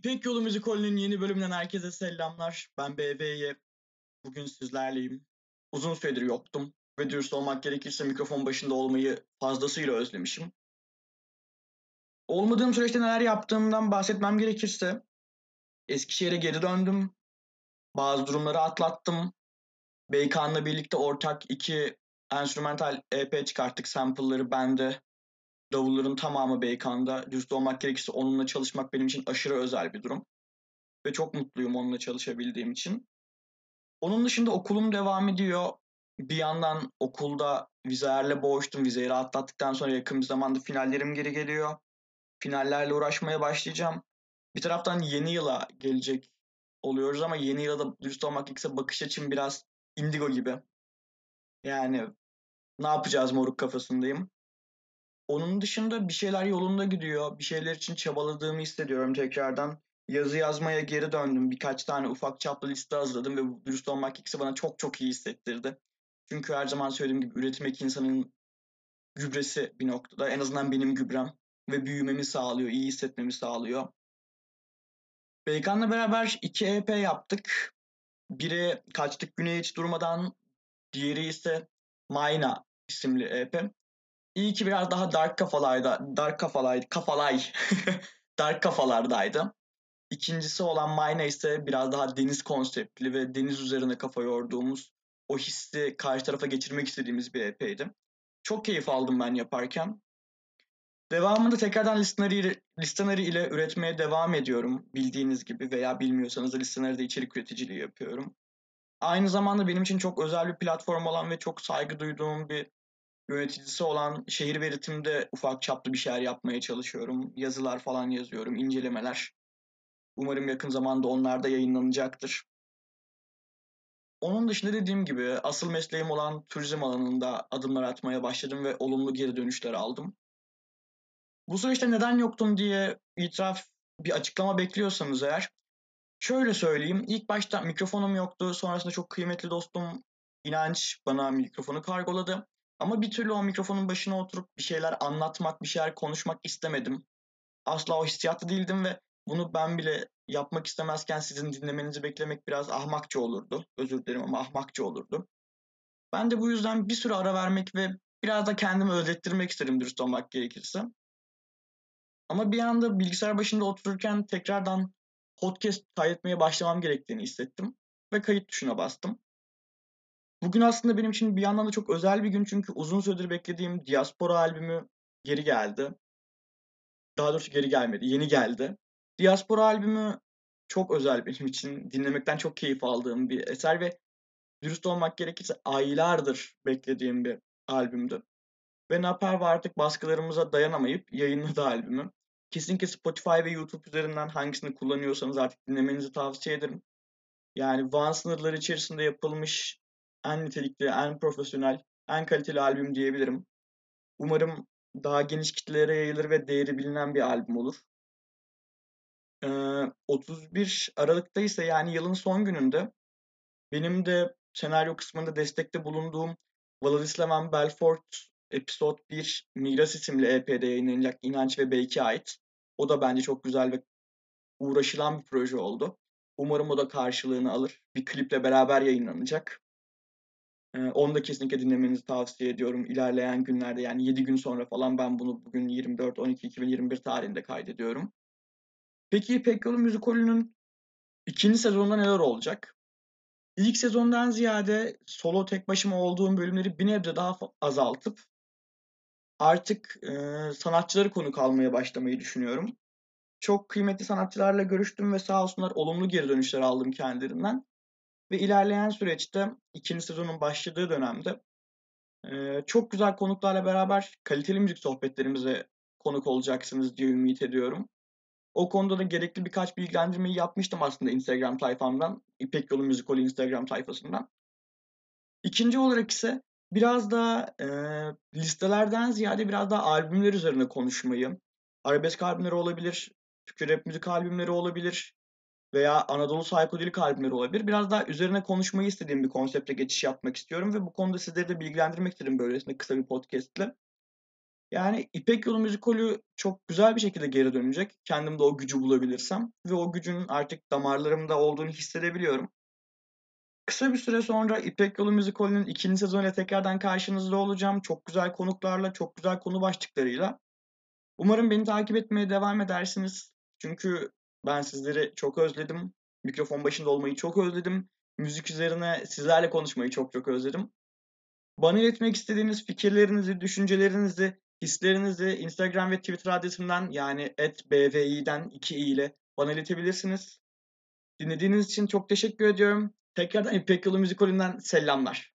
İpek Yolu Müzikolü'nün yeni bölümünden herkese selamlar. Ben BB'ye. Bugün sizlerleyim. Uzun süredir yoktum ve dürüst olmak gerekirse mikrofon başında olmayı fazlasıyla özlemişim. Olmadığım süreçte neler yaptığımdan bahsetmem gerekirse Eskişehir'e geri döndüm. Bazı durumları atlattım. Beykan'la birlikte ortak iki enstrümantal EP çıkarttık. Sample'ları bende, davulların tamamı Beykan'da. Dürüst olmak gerekirse onunla çalışmak benim için aşırı özel bir durum. Ve çok mutluyum onunla çalışabildiğim için. Onun dışında okulum devam ediyor. Bir yandan okulda vizelerle boğuştum. Vizeyi rahatlattıktan sonra yakın bir zamanda finallerim geri geliyor. Finallerle uğraşmaya başlayacağım. Bir taraftan yeni yıla gelecek oluyoruz ama yeni yıla da dürüst olmak gerekirse bakış açım biraz indigo gibi. Yani ne yapacağız moruk kafasındayım. Onun dışında bir şeyler yolunda gidiyor. Bir şeyler için çabaladığımı hissediyorum tekrardan. Yazı yazmaya geri döndüm. Birkaç tane ufak çaplı liste hazırladım ve dürüst olmak ikisi bana çok çok iyi hissettirdi. Çünkü her zaman söylediğim gibi üretmek insanın gübresi bir noktada. En azından benim gübrem. Ve büyümemi sağlıyor, iyi hissetmemi sağlıyor. Beykan'la beraber iki EP yaptık. Biri Kaçtık Güney Hiç Durmadan, diğeri ise Mayna isimli EP. İyi ki biraz daha dark kafalarda, dark kafalaydı, kafalay, dark kafalardaydı. İkincisi olan Mayna ise biraz daha deniz konseptli ve deniz üzerine kafa yorduğumuz, o hissi karşı tarafa geçirmek istediğimiz bir EP'ydi. Çok keyif aldım ben yaparken. Devamında tekrardan listeneri, listeneri ile üretmeye devam ediyorum bildiğiniz gibi veya bilmiyorsanız da listeneride içerik üreticiliği yapıyorum. Aynı zamanda benim için çok özel bir platform olan ve çok saygı duyduğum bir yöneticisi olan şehir veritimde ufak çaplı bir şeyler yapmaya çalışıyorum. Yazılar falan yazıyorum, incelemeler. Umarım yakın zamanda onlar da yayınlanacaktır. Onun dışında dediğim gibi asıl mesleğim olan turizm alanında adımlar atmaya başladım ve olumlu geri dönüşler aldım. Bu süreçte neden yoktum diye itiraf bir açıklama bekliyorsanız eğer şöyle söyleyeyim. İlk başta mikrofonum yoktu. Sonrasında çok kıymetli dostum İnanç bana mikrofonu kargoladı. Ama bir türlü o mikrofonun başına oturup bir şeyler anlatmak, bir şeyler konuşmak istemedim. Asla o hissiyatta değildim ve bunu ben bile yapmak istemezken sizin dinlemenizi beklemek biraz ahmakça olurdu. Özür dilerim ama ahmakça olurdu. Ben de bu yüzden bir süre ara vermek ve biraz da kendimi özettirmek istedim dürüst olmak gerekirse. Ama bir anda bilgisayar başında otururken tekrardan podcast kaydetmeye başlamam gerektiğini hissettim ve kayıt tuşuna bastım. Bugün aslında benim için bir yandan da çok özel bir gün çünkü uzun süredir beklediğim Diaspora albümü geri geldi. Daha doğrusu geri gelmedi, yeni geldi. Diaspora albümü çok özel benim için. Dinlemekten çok keyif aldığım bir eser ve dürüst olmak gerekirse aylardır beklediğim bir albümdü. Ve Naperva artık baskılarımıza dayanamayıp yayınladı albümü. Kesinlikle Spotify ve YouTube üzerinden hangisini kullanıyorsanız artık dinlemenizi tavsiye ederim. Yani Van sınırları içerisinde yapılmış en nitelikli, en profesyonel, en kaliteli albüm diyebilirim. Umarım daha geniş kitlelere yayılır ve değeri bilinen bir albüm olur. Ee, 31 Aralık'ta ise yani yılın son gününde benim de senaryo kısmında destekte bulunduğum Vladislav Belfort Episode 1 Miras isimli EP'de yayınlanacak İnanç ve Belki ait. O da bence çok güzel ve uğraşılan bir proje oldu. Umarım o da karşılığını alır. Bir kliple beraber yayınlanacak. Ee, onu da kesinlikle dinlemenizi tavsiye ediyorum. İlerleyen günlerde yani 7 gün sonra falan ben bunu bugün 24-12-2021 tarihinde kaydediyorum. Peki İpek Yolu Müzikolü'nün ikinci sezonunda neler olacak? İlk sezondan ziyade solo tek başıma olduğum bölümleri bir nebze daha azaltıp artık e, sanatçıları konuk almaya başlamayı düşünüyorum. Çok kıymetli sanatçılarla görüştüm ve sağ olsunlar olumlu geri dönüşler aldım kendilerinden. Ve ilerleyen süreçte ikinci sezonun başladığı dönemde çok güzel konuklarla beraber kaliteli müzik sohbetlerimize konuk olacaksınız diye ümit ediyorum. O konuda da gerekli birkaç bilgilendirmeyi yapmıştım aslında Instagram sayfamdan. İpek Yolu Müzikoli Instagram sayfasından. İkinci olarak ise biraz da e, listelerden ziyade biraz daha albümler üzerine konuşmayı, arabesk albümleri olabilir, Türkçe rap müzik albümleri olabilir veya Anadolu psikodelik albümleri olabilir. Biraz daha üzerine konuşmayı istediğim bir konsepte geçiş yapmak istiyorum ve bu konuda sizleri de bilgilendirmek istedim böylesine kısa bir podcastle. Yani İpek Yolu müzikolü çok güzel bir şekilde geri dönecek. Kendimde o gücü bulabilirsem ve o gücün artık damarlarımda olduğunu hissedebiliyorum. Kısa bir süre sonra İpek Yolu müzikolünün ikinci sezonuyla tekrardan karşınızda olacağım. Çok güzel konuklarla, çok güzel konu başlıklarıyla. Umarım beni takip etmeye devam edersiniz. Çünkü ben sizleri çok özledim. Mikrofon başında olmayı çok özledim. Müzik üzerine sizlerle konuşmayı çok çok özledim. Bana iletmek istediğiniz fikirlerinizi, düşüncelerinizi, hislerinizi Instagram ve Twitter adresimden yani @bvi'den 2 i ile bana iletebilirsiniz. Dinlediğiniz için çok teşekkür ediyorum. Tekrardan İpek Yolu Müzikolü'nden selamlar.